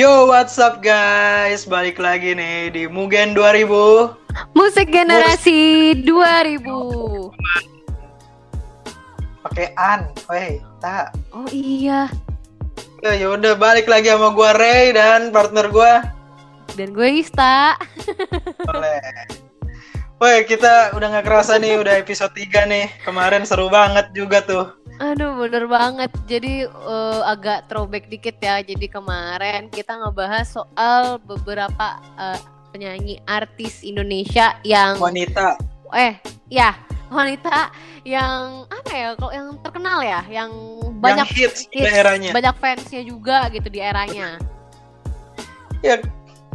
Yo, what's up guys? Balik lagi nih di Mugen 2000. Musik generasi 2000. Pakai an, weh, tak. Oh iya. Ya yaudah balik lagi sama gua Ray dan partner gua. Dan gue Ista. Boleh. Woi, kita udah nggak kerasa nih, udah episode 3 nih. Kemarin seru banget juga tuh. Aduh bener banget. Jadi eh, agak throwback dikit ya. Jadi kemarin kita ngebahas soal beberapa eh, penyanyi artis Indonesia yang Wanita. eh ya wanita yang apa ya kalau yang terkenal ya, yang banyak yang hits, di hits, daerahnya. banyak fansnya juga gitu di eranya. Ya,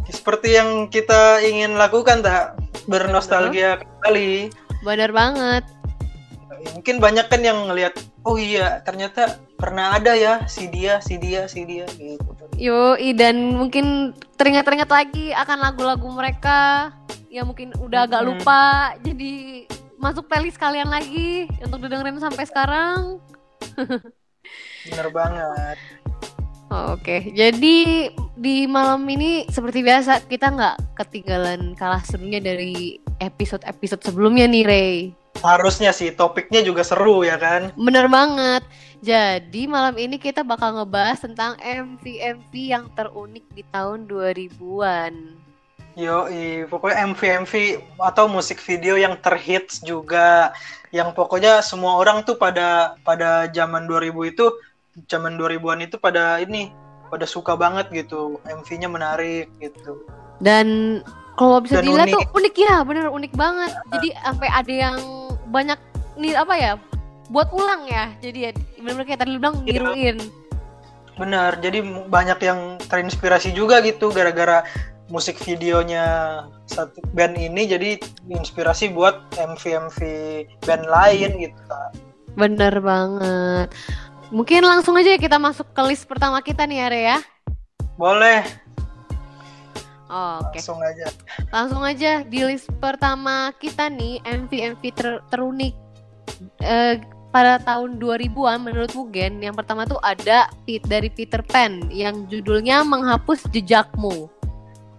seperti yang kita ingin lakukan tak bernostalgia kembali. Bener banget. Mungkin banyak kan yang ngelihat, oh iya ternyata pernah ada ya si dia, si dia, si dia gitu. Yo, dan mungkin teringat-teringat lagi akan lagu-lagu mereka yang mungkin udah agak Mhm. lupa, jadi masuk playlist kalian lagi untuk didengerin sampai sekarang. Bener banget. Oke, jadi di malam ini seperti biasa kita nggak ketinggalan kalah serunya dari episode-episode sebelumnya nih, Ray. Harusnya sih topiknya juga seru ya kan. Bener banget. Jadi malam ini kita bakal ngebahas tentang MV-MV yang terunik di tahun 2000-an. Yo, pokoknya MV-MV atau musik video yang terhits juga, yang pokoknya semua orang tuh pada pada zaman 2000 itu, zaman 2000-an itu pada ini, pada suka banget gitu, MV-nya menarik gitu. Dan kalau bisa Dan dilihat unik. tuh unik ya, bener unik banget. Jadi sampai ada yang banyak nih apa ya, buat ulang ya. Jadi ya bener-bener kayak tadi lu bilang Iya. niruin. Bener, jadi banyak yang terinspirasi juga gitu gara-gara musik videonya satu band ini jadi inspirasi buat MV-MV band lain gitu. Bener banget. Mungkin langsung aja kita masuk ke list pertama kita nih Are ya. Boleh, Oh, Oke, langsung aja. langsung aja di list pertama kita nih MV-MV ter- terunik eh, pada tahun 2000-an menurut Mugen. Yang pertama tuh ada Pit dari Peter Pan yang judulnya Menghapus Jejakmu.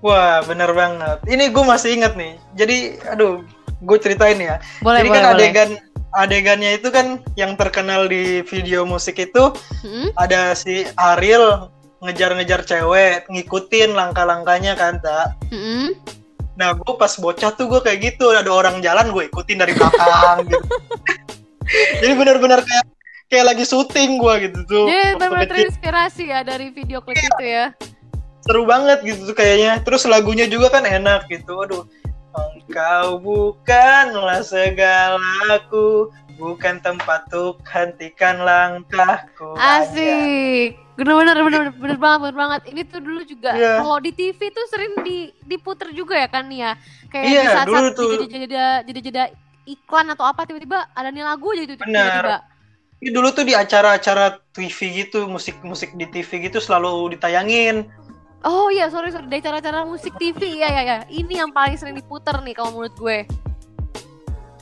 Wah, bener banget. Ini gue masih inget nih. Jadi, aduh, gue ceritain ya. Boleh, Jadi boleh, kan boleh. adegan adegannya itu kan yang terkenal di video musik itu Hmm? ada si Ariel ngejar-ngejar cewek, ngikutin langkah-langkahnya kan, tak? Mm-mm. Nah, gue pas bocah tuh gue kayak gitu, ada orang jalan gue ikutin dari belakang gitu. Jadi benar-benar kayak kayak lagi syuting gue gitu tuh. Waktu benar-benar kecil. terinspirasi ya dari video klip itu ya. Seru banget gitu tuh kayaknya. Terus lagunya juga kan enak gitu. Aduh. Engkau bukanlah segalaku, bukan tempat untuk hentikan langkahku. Asik. Bener-bener bener, bener banget, bener banget. Ini tuh dulu juga Iya. kalau di TV tuh sering di diputer juga ya kan ya. Kayak Iya, di saat, dulu saat tuh. jeda-jeda jeda-jeda iklan atau apa tiba-tiba ada nih lagu aja itu tiba-tiba. Ini dulu tuh di acara-acara TV gitu, musik-musik di TV gitu selalu ditayangin. Oh iya, sorry sorry dari cara-cara musik TV ya ya ya. Ini yang paling sering diputer nih kalau menurut gue.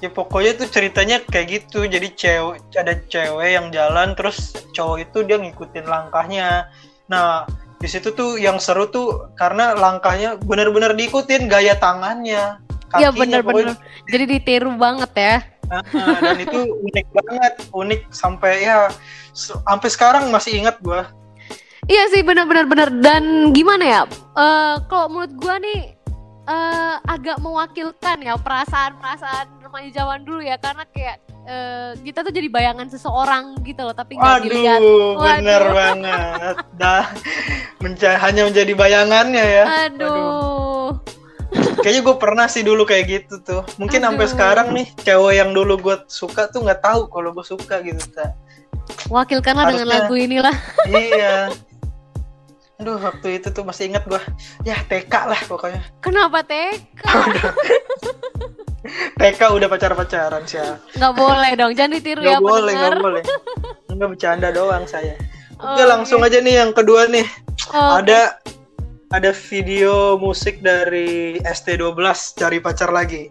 Ya pokoknya tuh ceritanya kayak gitu. Jadi cewek ada cewek yang jalan terus cowok itu dia ngikutin langkahnya. Nah, di situ tuh yang seru tuh karena langkahnya benar-benar diikutin gaya tangannya. Iya kakinya, bener-bener. Jadi ditiru banget ya. dan itu unik banget, unik sampai ya sampai sekarang masih ingat gua. Iya sih benar-benar benar dan gimana ya? Eh kalau menurut gua nih eh agak mewakilkan ya perasaan-perasaan remaja zaman dulu ya karena kayak eh, kita tuh jadi bayangan seseorang gitu loh tapi nggak dilihat. Aduh, bener Waduh. banget. Dah menca- hanya menjadi bayangannya ya. Aduh. Kayaknya gue pernah sih dulu kayak gitu tuh. Mungkin sampai Aduh. sekarang nih cewek yang dulu gue suka tuh nggak tahu kalau gue suka gitu. Ta. Wakilkanlah dengan Harusnya- lagu inilah. iya. Aduh waktu itu tuh masih inget gue. Ya TK lah pokoknya. Kenapa TK? TK udah pacar-pacaran sih. Nggak boleh dong, jangan ditiru Gak ya boleh, pendengar. gak boleh. Enggak bercanda doang saya. Oh, Oke langsung aja nih yang kedua nih. Oh, Ada ada video musik dari ST12 cari pacar lagi.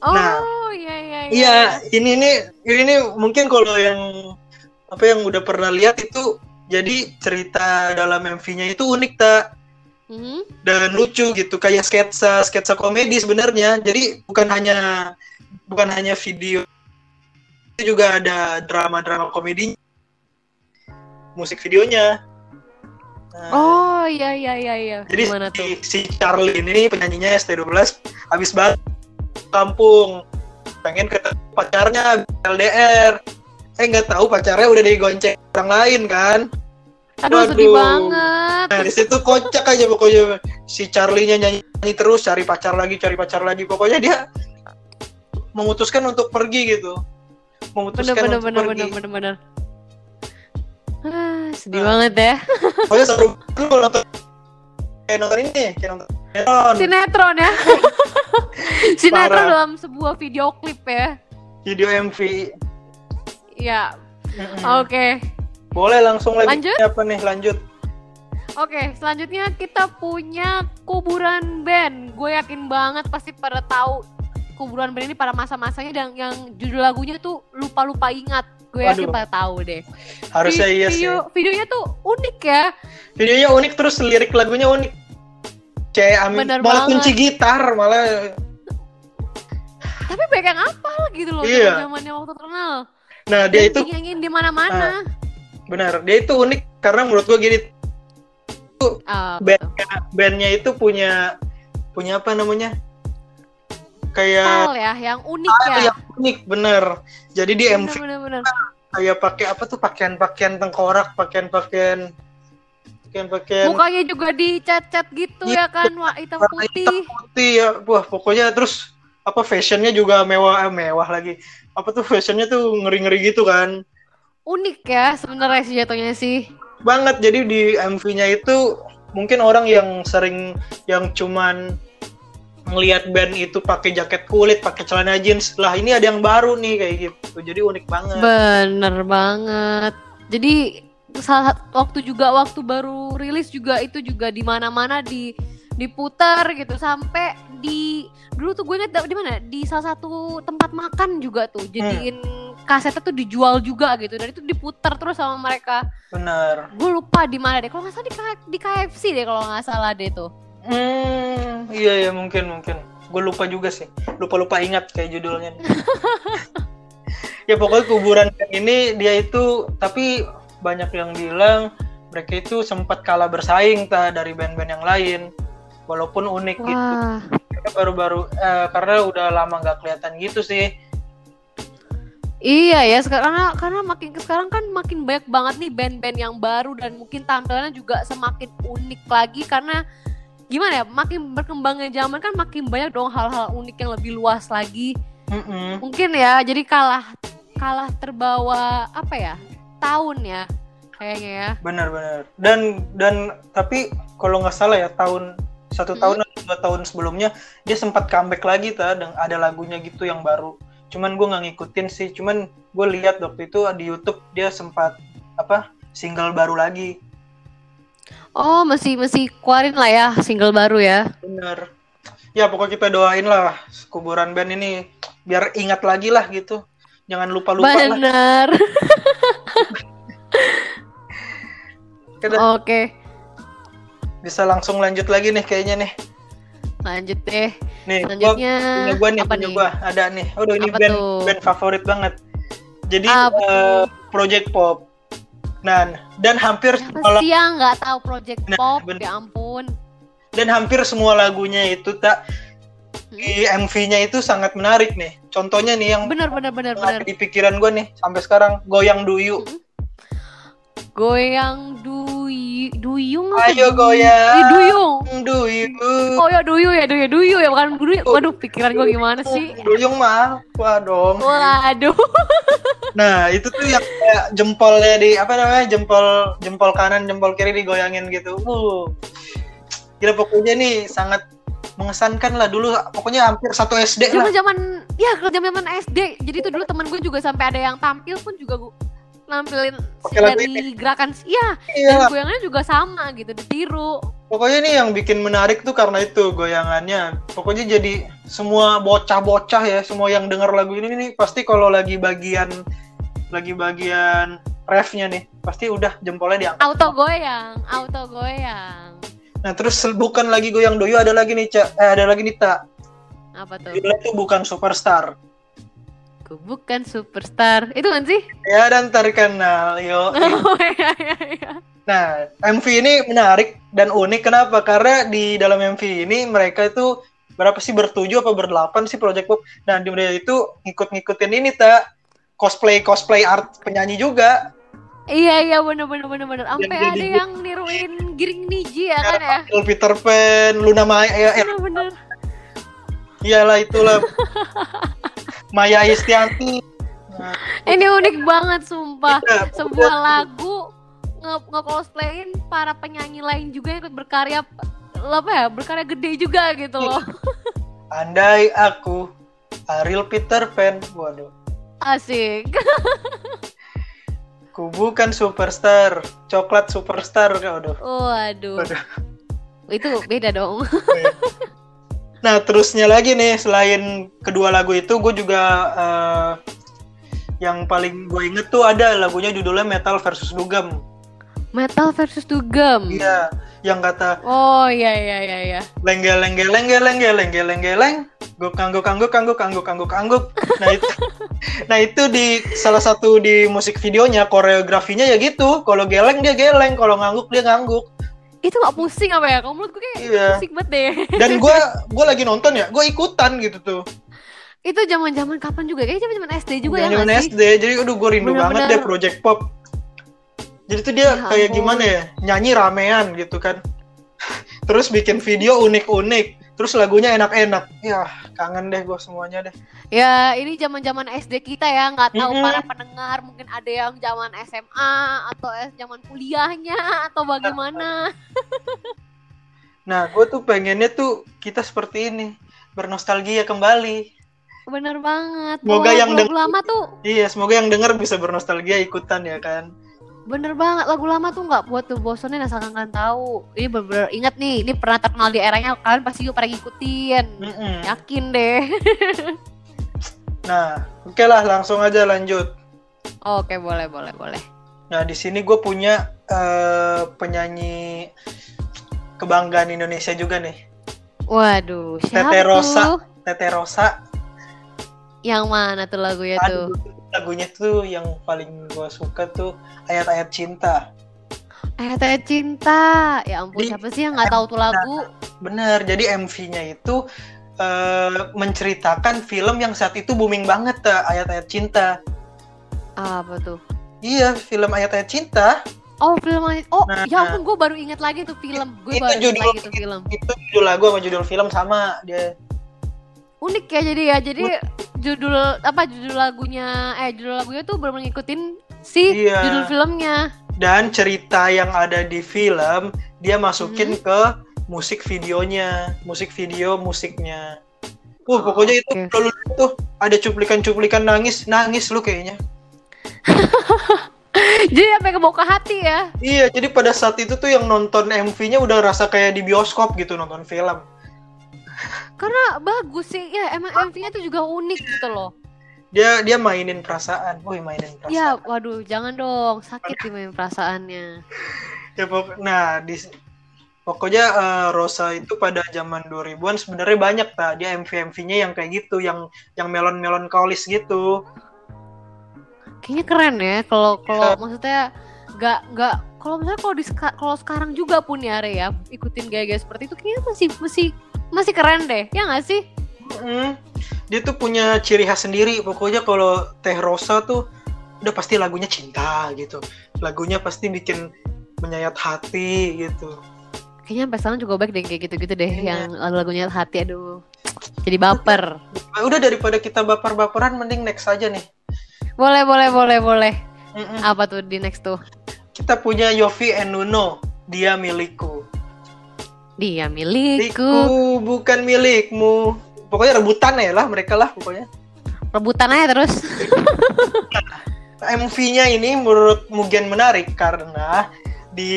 Oh, Nah, iya iya Iya, ini nih ini nih mungkin kalau yang apa yang udah pernah lihat itu jadi cerita dalam MV-nya itu unik tak. Hmm? dan lucu gitu kayak sketsa sketsa komedi sebenarnya jadi bukan hanya bukan hanya video itu juga ada drama drama komedi musik videonya Nah, Oh iya iya iya iya. jadi Gimana si, tuh? si Charlie ini penyanyinya ST12 habis banget kampung pengen ketemu pacarnya LDR eh nggak tahu pacarnya udah digonceng orang lain kan Aduh sedih Waduh. banget. Nah, di situ kocak aja pokoknya si Charlie-nya nyanyi, nyanyi terus cari pacar lagi, cari pacar lagi. Pokoknya dia memutuskan untuk pergi gitu. Memutuskan bener untuk bener pergi. bener bener bener. Ah, sedih Nah. banget ya. Pokoknya seru lu kalau nonton kayak nonton ini, kayak nonton sinetron, Sinetron ya. Sinetron Parah. dalam sebuah video klip ya. video MV. Ya, oke. Boleh langsung lagi Lanjut? apa nih? Lanjut. Oke, selanjutnya kita punya kuburan band. Gue yakin banget pasti pada tahu kuburan band ini pada masa-masanya dan yang judul lagunya tuh lupa-lupa ingat. Gue yakin Waduh. pada tahu deh. Harusnya iya sih. video, Videonya tuh unik ya. Videonya unik terus lirik lagunya unik. Kayak Amin Bener malah banget. kunci gitar malah. Tapi yang apal gitu loh Iya. zamannya waktu terkenal. Nah, dia itu dinyanyiin di mana-mana. benar. Dia itu unik karena menurut gua gini, Ah, band betul. bandnya itu punya punya apa namanya kayak Style ya, yang unik ah, ya. yang unik bener jadi di MV Bener-bener. kayak pakai apa tuh pakaian-pakaian tengkorak pakaian-pakaian pakaian-pakaian Mukanya juga dicat-cat gitu Iya, ya kan, wah hitam putih. hitam putih ya wah pokoknya terus apa fashionnya juga mewah eh, mewah lagi apa tuh fashionnya tuh ngeri-ngeri gitu kan Unik ya sebenarnya sih jatuhnya sih. Banget jadi di MV-nya itu mungkin orang yang sering yang cuman ngelihat band itu pakai jaket kulit, pakai celana jeans. Lah ini ada yang baru nih kayak gitu. Jadi unik banget. Bener banget. Jadi saat waktu juga waktu baru rilis juga itu juga di mana-mana di diputar gitu sampai di dulu tuh gue inget di mana di salah satu tempat makan juga tuh jadiin kasetnya tuh dijual juga gitu dan itu diputar terus sama mereka Bener. gue lupa di mana deh kalau nggak salah di, K- di KFC deh kalau nggak salah deh tuh Hmm, iya ya mungkin mungkin. Gue lupa juga sih. Lupa-lupa ingat kayak judulnya. ya pokoknya kuburan ini dia itu tapi banyak yang bilang mereka itu sempat kalah bersaing ta dari band-band yang lain. Walaupun unik gitu. wah Mereka baru-baru eh, karena udah lama nggak kelihatan gitu sih. Iya ya, sekarang karena, karena makin ke sekarang kan makin banyak banget nih band-band yang baru dan mungkin tampilannya juga semakin unik lagi karena gimana ya, makin berkembangnya zaman kan makin banyak dong hal-hal unik yang lebih luas lagi. Mm-mm. Mungkin ya, jadi kalah kalah terbawa apa ya? Tahun ya kayaknya ya. Benar-benar. Dan dan tapi kalau nggak salah ya tahun satu tahun atau dua tahun sebelumnya dia sempat comeback lagi ta dan ada lagunya gitu yang baru. Cuman gue nggak ngikutin sih. Cuman gue lihat waktu itu di YouTube dia sempat apa single baru lagi. Oh, masih masih keluarin lah ya single baru ya. Bener. Ya pokoknya kita doain lah kuburan band ini biar ingat lagi lah gitu. Jangan lupa-lupa lah. Bener. Oke, bisa langsung lanjut lagi nih kayaknya nih. Lanjut deh. Nih, gua Selanjutnya punya gua nih, apa punya nih? gua ada nih. Aduh ini Apa band tuh? band favorit banget. Jadi Apa eh, Project Pop. Nah, dan hampir sih yang nggak tahu Project Nah, Pop? bener. Ya ampun. dan hampir semua lagunya itu tak Hmm? di MV-nya itu sangat menarik nih. Contohnya nih yang bener yang ada bener. di pikiran gua nih sampai sekarang goyang duyu. Goyang duy duyung Ayo goyang. Ih, duyung. Duyu. Oh ya duyu ya duyu duyu ya bukan duyu. Waduh pikiran gue gimana sih? Duyung mah, wah dong. Waduh. Nah, itu tuh yang kayak jempolnya di apa namanya? Jempol jempol kanan, jempol kiri digoyangin gitu. Uh. Gila pokoknya nih sangat mengesankan lah dulu pokoknya hampir satu SD lah. Zaman zaman ya kalau zaman zaman SD. Jadi tuh dulu temen gue juga sampai ada yang tampil pun juga gue nampilin lagu dari gerakan iya Iya. dan goyangannya juga sama gitu ditiru Pokoknya nih yang bikin menarik tuh karena itu goyangannya. Pokoknya jadi semua bocah-bocah ya, semua yang denger lagu ini nih pasti kalau lagi bagian lagi bagian refnya nih, pasti udah jempolnya diangkat. auto goyang auto goyang Nah terus bukan lagi goyang doyo ada lagi nih cak, eh, ada lagi nih tak. Apa tuh? Judulnya tuh bukan superstar. Ku bukan superstar. Itu kan sih? Ya dan terkenal yo. Oh iya iya iya. Nah MV ini menarik dan unik kenapa? Karena di dalam MV ini mereka itu berapa sih bertujuh apa berdelapan sih Project Pop. Nah di mereka itu ngikut-ngikutin ini tak cosplay cosplay art penyanyi juga. Iya iya bener bener bener bener. Sampai ada jadi- yang niruin Giring Niji ya kan ya? Peter Pan, Luna Maya, ya, ya, Bener bener. iyalah itulah. Maya Istianti. Nah, Ini unik banget sumpah. iya, Sebuah lagu nge nge-cosplayin para penyanyi lain juga yang ikut berkarya apa ya berkarya gede juga gitu loh Andai aku Ariel Peter Pan, waduh. asik Ku bukan superstar, coklat superstar, waduh. waduh Waduh. itu beda dong Nah, terusnya lagi nih, selain kedua lagu itu, gue juga eh, yang paling gue inget tuh ada lagunya judulnya Metal versus Dugem. metal versus dugem Iya, yang kata oh iya iya iya iya lengge lengge lengge lengge lengge lengge leng, guk angguk angguk angguk angguk angguk angguk. Nah itu, nah itu di salah satu di musik videonya koreografinya ya gitu. Kalau geleng dia geleng, kalau ngangguk dia ngangguk. Itu gak pusing apa ya kalau menurut gue kayak Iya. pusing banget deh Dan gue gue lagi nonton ya, gue ikutan gitu tuh. itu zaman zaman kapan juga kayaknya zaman zaman SD juga ya Zaman SD, jadi aduh gue rindu banget Bener-bener. deh Project Pop. Jadi tuh dia Ya kayak ampun. gimana ya, nyanyi ramean gitu kan. Terus bikin video unik-unik, terus lagunya enak-enak. Ya kangen deh gue semuanya deh. Ya, ini zaman-zaman SD kita ya, nggak tahu Mm-mm. para pendengar mungkin ada yang zaman SMA atau es- zaman kuliahnya atau bagaimana. Nah gue tuh pengennya tuh kita seperti ini, bernostalgia kembali. Bener banget. Semoga Kalau yang lama tuh Iya, semoga yang denger bisa bernostalgia ikutan ya kan. Bener banget lagu lama tuh nggak buat tuh bosannya asalkan kalian tahu. Ini bener-bener ingat nih, ini pernah terkenal di eranya kalian pasti juga pernah ngikutin. Mm-mm. Yakin deh. Nah, oke lah langsung aja lanjut. Oke, boleh, boleh, boleh. Nah, di sini gue punya eh, penyanyi kebanggaan Indonesia juga nih, Waduh, siapa Tete Rosa. tuh? Tete Rosa. Yang mana tuh lagunya tuh? Lagunya tuh yang paling gue suka tuh ayat-ayat cinta. Ayat-ayat cinta. Ya ampun, Di- siapa sih yang nggak tahu tuh lagu? Bener, jadi MV-nya itu eh, menceritakan film yang saat itu booming banget, ta, ayat-ayat cinta. Apa tuh? Iya, film ayat-ayat cinta. Oh film. Oh Nah, ya ampun gue baru inget lagi tuh film. Gue baru inget judul lagi tuh film. itu judul lagu sama judul film sama dia. Unik ya jadi ya. Jadi judul apa judul lagunya eh judul lagunya tuh benar ngikutin si Iya. judul filmnya. Dan cerita yang ada di film dia masukin Hmm. ke musik videonya, musik video musiknya. Uh, Oh, pokoknya itu oke. kalau tuh ada cuplikan-cuplikan nangis, nangis lu kayaknya. jadi apa yang kebawa ke hati ya? Iya, jadi pada saat itu tuh yang nonton MV-nya udah rasa kayak di bioskop gitu nonton film. Karena bagus sih ya emang MV-nya tuh juga unik gitu loh. Dia dia mainin perasaan. Wih, mainin perasaan. Ya waduh jangan dong sakit nih main perasaannya. Ya, pok- nah, di pokoknya eh, Rosa itu pada zaman 2000-an sebenarnya banyak tak dia MV-MV-nya yang kayak gitu, yang yang melon-melon kaulis gitu. Kayaknya keren ya kalau kalau Iya. maksudnya nggak nggak kalau misalnya kalau di kalau sekarang juga pun ya Re, ya ikutin gaya-gaya seperti itu kayaknya masih masih masih keren deh ya nggak sih? Mm, Dia tuh punya ciri khas sendiri. Pokoknya kalau Teh Rosa tuh udah pasti lagunya cinta gitu. Lagunya pasti bikin menyayat hati gitu. Kayaknya sampai sekarang juga baik deh kayak gitu-gitu deh Iya. yang lagu-lagunya hati aduh jadi baper. Ah, Udah daripada kita baper-baperan mending next aja nih. Boleh boleh boleh boleh. Mm-mm. Apa tuh di next tuh? Kita punya Yofi and Nuno, dia milikku. Dia milikku. Milikku bukan milikmu. Pokoknya rebutan ya lah mereka lah pokoknya. Rebutan aja terus. MV-nya ini menurut Mugen menarik karena di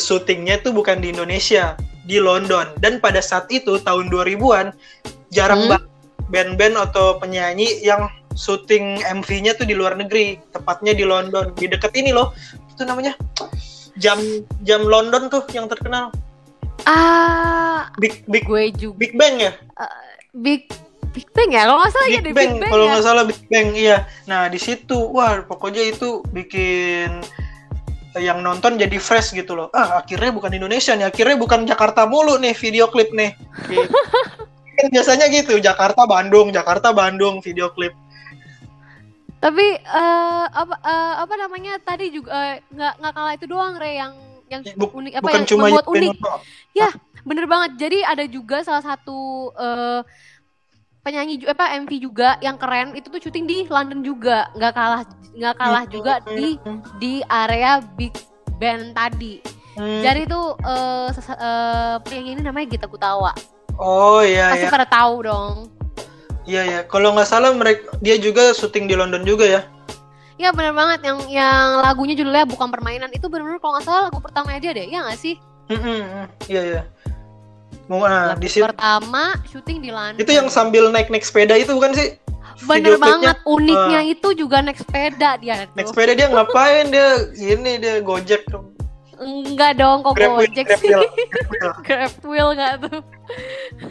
syutingnya itu bukan di Indonesia, di London. Dan pada saat itu tahun 2000-an jarang Hmm. banget band-band atau penyanyi yang syuting MV-nya tuh di luar negeri, tepatnya di London. Di deket ini loh, itu namanya jam jam London tuh yang terkenal. Ah, Big Big gue juga Big Bang ya? Big Big Bang ya? Kalau nggak salah ya Big deh Bang, Big Bang kalau ya. nggak salah Big Bang iya. Nah di situ, wah pokoknya itu bikin yang nonton jadi fresh gitu loh. Ah akhirnya bukan Indonesia nih, akhirnya bukan Jakarta mulu nih video klip nih. Kan biasanya gitu, Jakarta Bandung, Jakarta Bandung video klip. Tapi eh, apa eh, apa namanya tadi juga nggak nggak kalah itu doang Re yang yang Buk- unik apa yang cuma membuat unik. doang. Bener banget. Jadi ada juga salah satu eh, penyanyi ju- apa MV juga yang keren itu tuh syuting di London juga. Nggak kalah nggak kalah juga di di area Big Ben tadi. Hmm. Jadi tuh sesa- eh, penyanyi ini namanya Gita Gutawa. Oh iya Pasti iya. pada tahu dong. Iya ya, kalau nggak salah mereka dia juga syuting di London juga ya. Iya bener banget. Yang yang lagunya judulnya bukan permainan. Itu bener-bener kalau nggak salah lagu pertama dia deh ya nggak sih? Iya iya. Mau nah, lagu di situ pertama syuting di London. Itu yang sambil naik naik sepeda itu bukan sih? bener banget. uniknya itu juga naik sepeda dia Naik sepeda dia ngapain? Dia ini dia gojek dong. Enggak dong kok Grab gojek grab sih wheel, grab wheel. grab wheel nggak tuh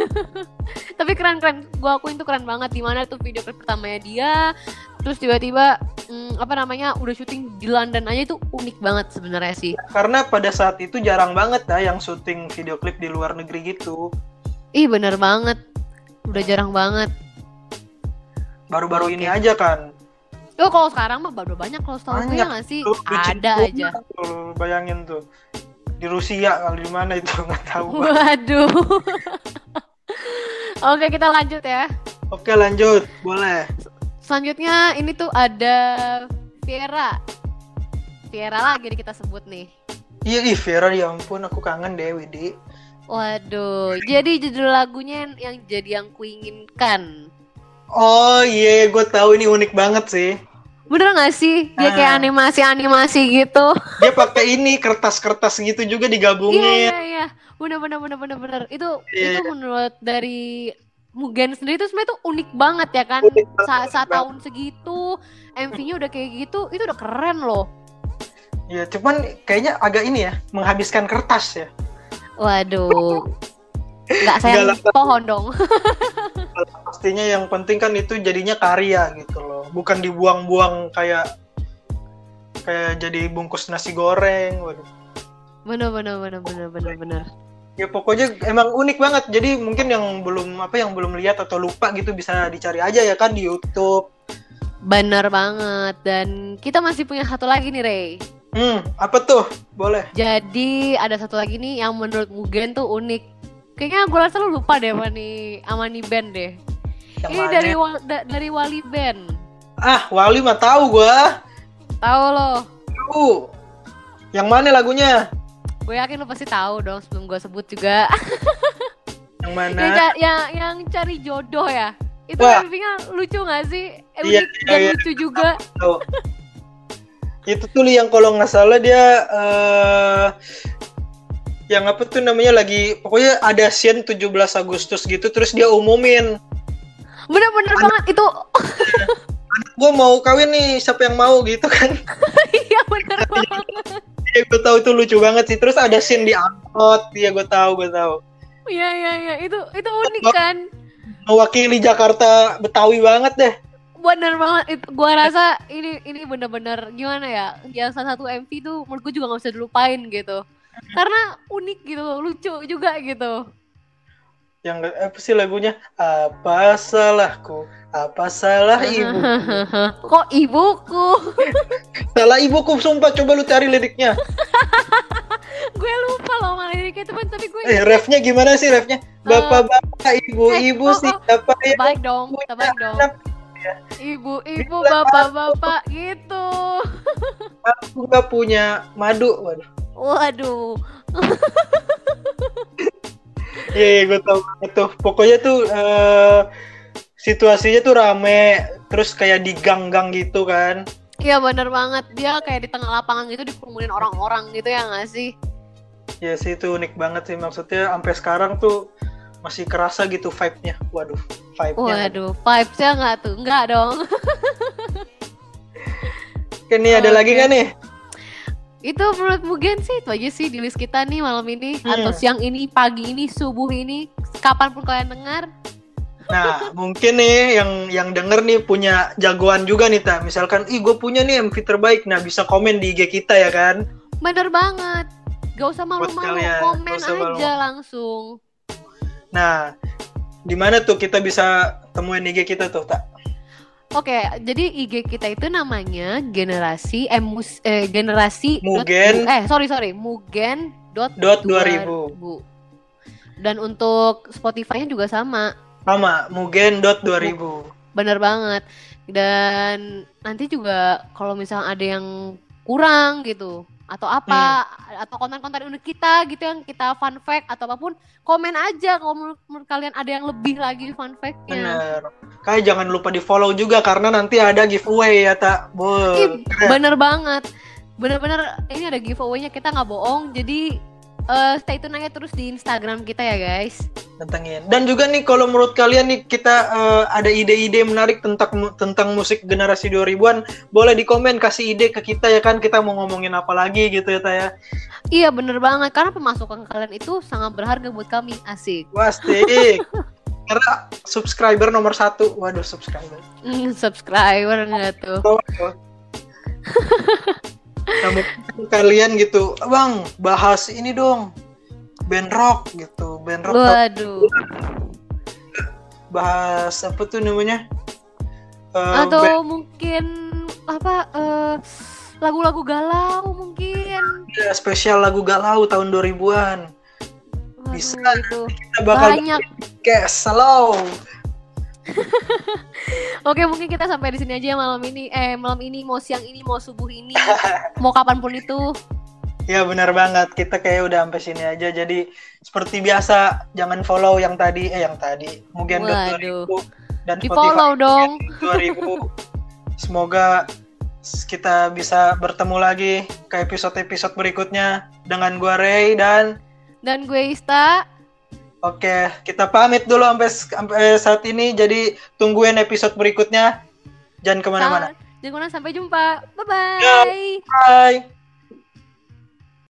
tapi keren keren gua akuin tuh keren banget di mana tuh video klip pertamanya dia terus tiba-tiba hmm, apa namanya udah syuting di London aja itu unik banget sebenarnya sih Karena pada saat itu jarang banget ya yang syuting video klip di luar negeri gitu. ih bener banget udah jarang banget Baru-baru Oke. ini aja kan. Oh kalau sekarang mah baru banyak kalau setahu gue ya sih? Tuh, Ada aja. tuh, bayangin tuh. Di Rusia kali di mana itu nggak tahu. Waduh. Oke kita lanjut ya. Oke lanjut, boleh. Selanjutnya ini tuh ada Viera. Viera lagi nih kita sebut nih. Iya, ih Vera ya ampun aku kangen deh Widi. Waduh. Jadi judul lagunya yang, yang jadi yang kuinginkan. Oh iya, gue tahu ini unik banget sih. Bener gak sih? Dia kayak Ah. animasi-animasi gitu. Dia pakai ini kertas-kertas gitu juga Iya digabungin. iya iya. Bener bener bener bener bener. Itu Iya, itu menurut dari Mugen sendiri tuh sebenarnya tuh unik banget ya kan. Saat banget. tahun segitu, MV-nya udah kayak gitu, itu udah keren loh. Ya, cuman kayaknya agak ini ya, menghabiskan kertas ya. Waduh. Nggak sayang Galak. pohon dong. Pastinya yang penting kan itu jadinya karya gitu loh, bukan dibuang-buang kayak kayak jadi bungkus nasi goreng. Waduh. Bener bener bener bener bener bener. Ya pokoknya emang unik banget. Jadi mungkin yang belum apa yang belum lihat atau lupa gitu bisa dicari aja ya kan di YouTube. Bener banget. Dan kita masih punya satu lagi nih Ray. Hmm, apa tuh? Boleh. Jadi ada satu lagi nih yang menurut Mugen tuh unik. Kayaknya gue rasa lu lupa deh sama nih, sama nih band deh. Yang Ini mana? dari Wa- da- dari Wali Band. Ah, Wali mah tahu gua. Tahu lo? Tahu. Yang mana lagunya? Gue yakin lo pasti tahu dong sebelum gue sebut juga. Yang mana? yang, yang yang cari jodoh ya. Itu. MV-nya lucu gak sih? Eh, Iya, unik iya, dan iya. lucu juga. Itu tuh Li, yang kalau nggak salah dia eh yang apa tuh namanya lagi pokoknya ada scene 17 Agustus gitu terus dia umumin Bener-bener banget itu. gue mau kawin nih siapa yang mau gitu kan Iya bener banget. ya gue tahu itu lucu banget sih terus ada scene di angkot dia gue tahu gue tahu Iya iya iya itu itu unik kan. mewakili Jakarta Betawi banget deh Bener banget. Itu, gua rasa ini ini bener-bener gimana ya? Yang salah satu MV tuh menurut gue juga nggak bisa dilupain gitu. Karena unik gitu, lucu juga gitu. Yang apa sih lagunya apa salahku apa salah ibu Kok ibuku? salah ibuku sumpah coba lu cari liriknya gue lupa loh malah liriknya teman tapi gue eh refnya gimana sih refnya bapak-bapak ibu-ibu eh, oh, oh. siapa yang baik dong, baik dong. anak? Ibu-ibu, bapak-bapak gitu. aku nggak punya madu waduh Waduh. Iya iya gue tahu banget tuh pokoknya tuh eh, situasinya tuh rame terus kayak di gang-gang gitu kan Iya bener banget. Dia kayak di tengah lapangan gitu dikerumunin orang-orang gitu ya nggak sih? ya sih itu unik banget sih maksudnya sampai sekarang tuh masih kerasa gitu vibe-nya waduh vibe-nya Waduh, vibes-nya nggak tuh? Nggak dong. Oke nih ada Oke. lagi nggak nih itu menurut Mugen sih itu aja sih di list kita nih malam ini Hmm. atau siang ini, pagi ini, subuh ini, kapan pun kalian dengar. Nah, mungkin nih yang yang denger nih punya jagoan juga nih, Ta. Misalkan, ih gue punya nih MV terbaik. Nah, bisa komen di IG kita ya kan? Bener banget. Gak usah malu-malu, komen usah aja malu-malu. langsung. Nah, di mana tuh kita bisa temuin IG kita tuh, Tak? Oke, jadi IG kita itu namanya generasi eh, mus, eh generasi dot Mugen. bu- eh sorry sorry Mugen dot, Dot 2000. 2000. Dan untuk Spotify-nya juga sama. Sama, mugen.2000. Bener banget. Dan nanti juga kalau misalnya ada yang kurang gitu atau apa Hmm. atau konten-konten unik kita gitu yang kita fun fact atau apa pun komen aja kalau menurut, menurut kalian ada yang lebih lagi fun fact-nya. Bener. Kayak jangan lupa di follow juga karena nanti ada giveaway ya, Tak. Boh. Ih, bener banget. Bener-bener ini ada giveaway-nya kita nggak bohong. Jadi eh, stay tune aja terus di Instagram kita ya guys. tentangin. Dan juga nih kalau menurut kalian nih kita eh, ada ide-ide menarik tentang tentang musik generasi 2000-an, boleh di komen kasih ide ke kita ya kan kita mau ngomongin apa lagi gitu ya Taya. Iya bener banget karena pemasukan kalian itu sangat berharga buat kami asik. Pasti. Karena subscriber nomor satu. Waduh, subscriber. Hmm, subscriber nggak tuh? Mungkin kalian gitu, Bang, bahas ini dong. Band rock gitu, band rock Waduh. bahas apa tuh namanya? Band- Atau mungkin apa eh, lagu-lagu galau mungkin. ya, spesial lagu galau tahun 2000-an. Waduh, Bisa. itu Kita bakal banyak. Guys, hello. Oke mungkin kita sampai di sini aja malam ini. Eh malam ini mau siang ini mau subuh ini mau kapan pun itu. Ya benar banget. Kita kayak udah sampai sini aja. Jadi seperti biasa jangan follow yang tadi eh yang tadi mungkin Waduh. dan Di follow dong. 2000. Semoga kita bisa bertemu lagi ke episode-episode berikutnya dengan gua Ray dan Dan gue Ista. Oke, kita pamit dulu sampai sampai saat ini. Jadi tungguin episode berikutnya. Jangan ke mana-mana. Jangan ke mana sampai jumpa. Bye bye. Ya. Bye.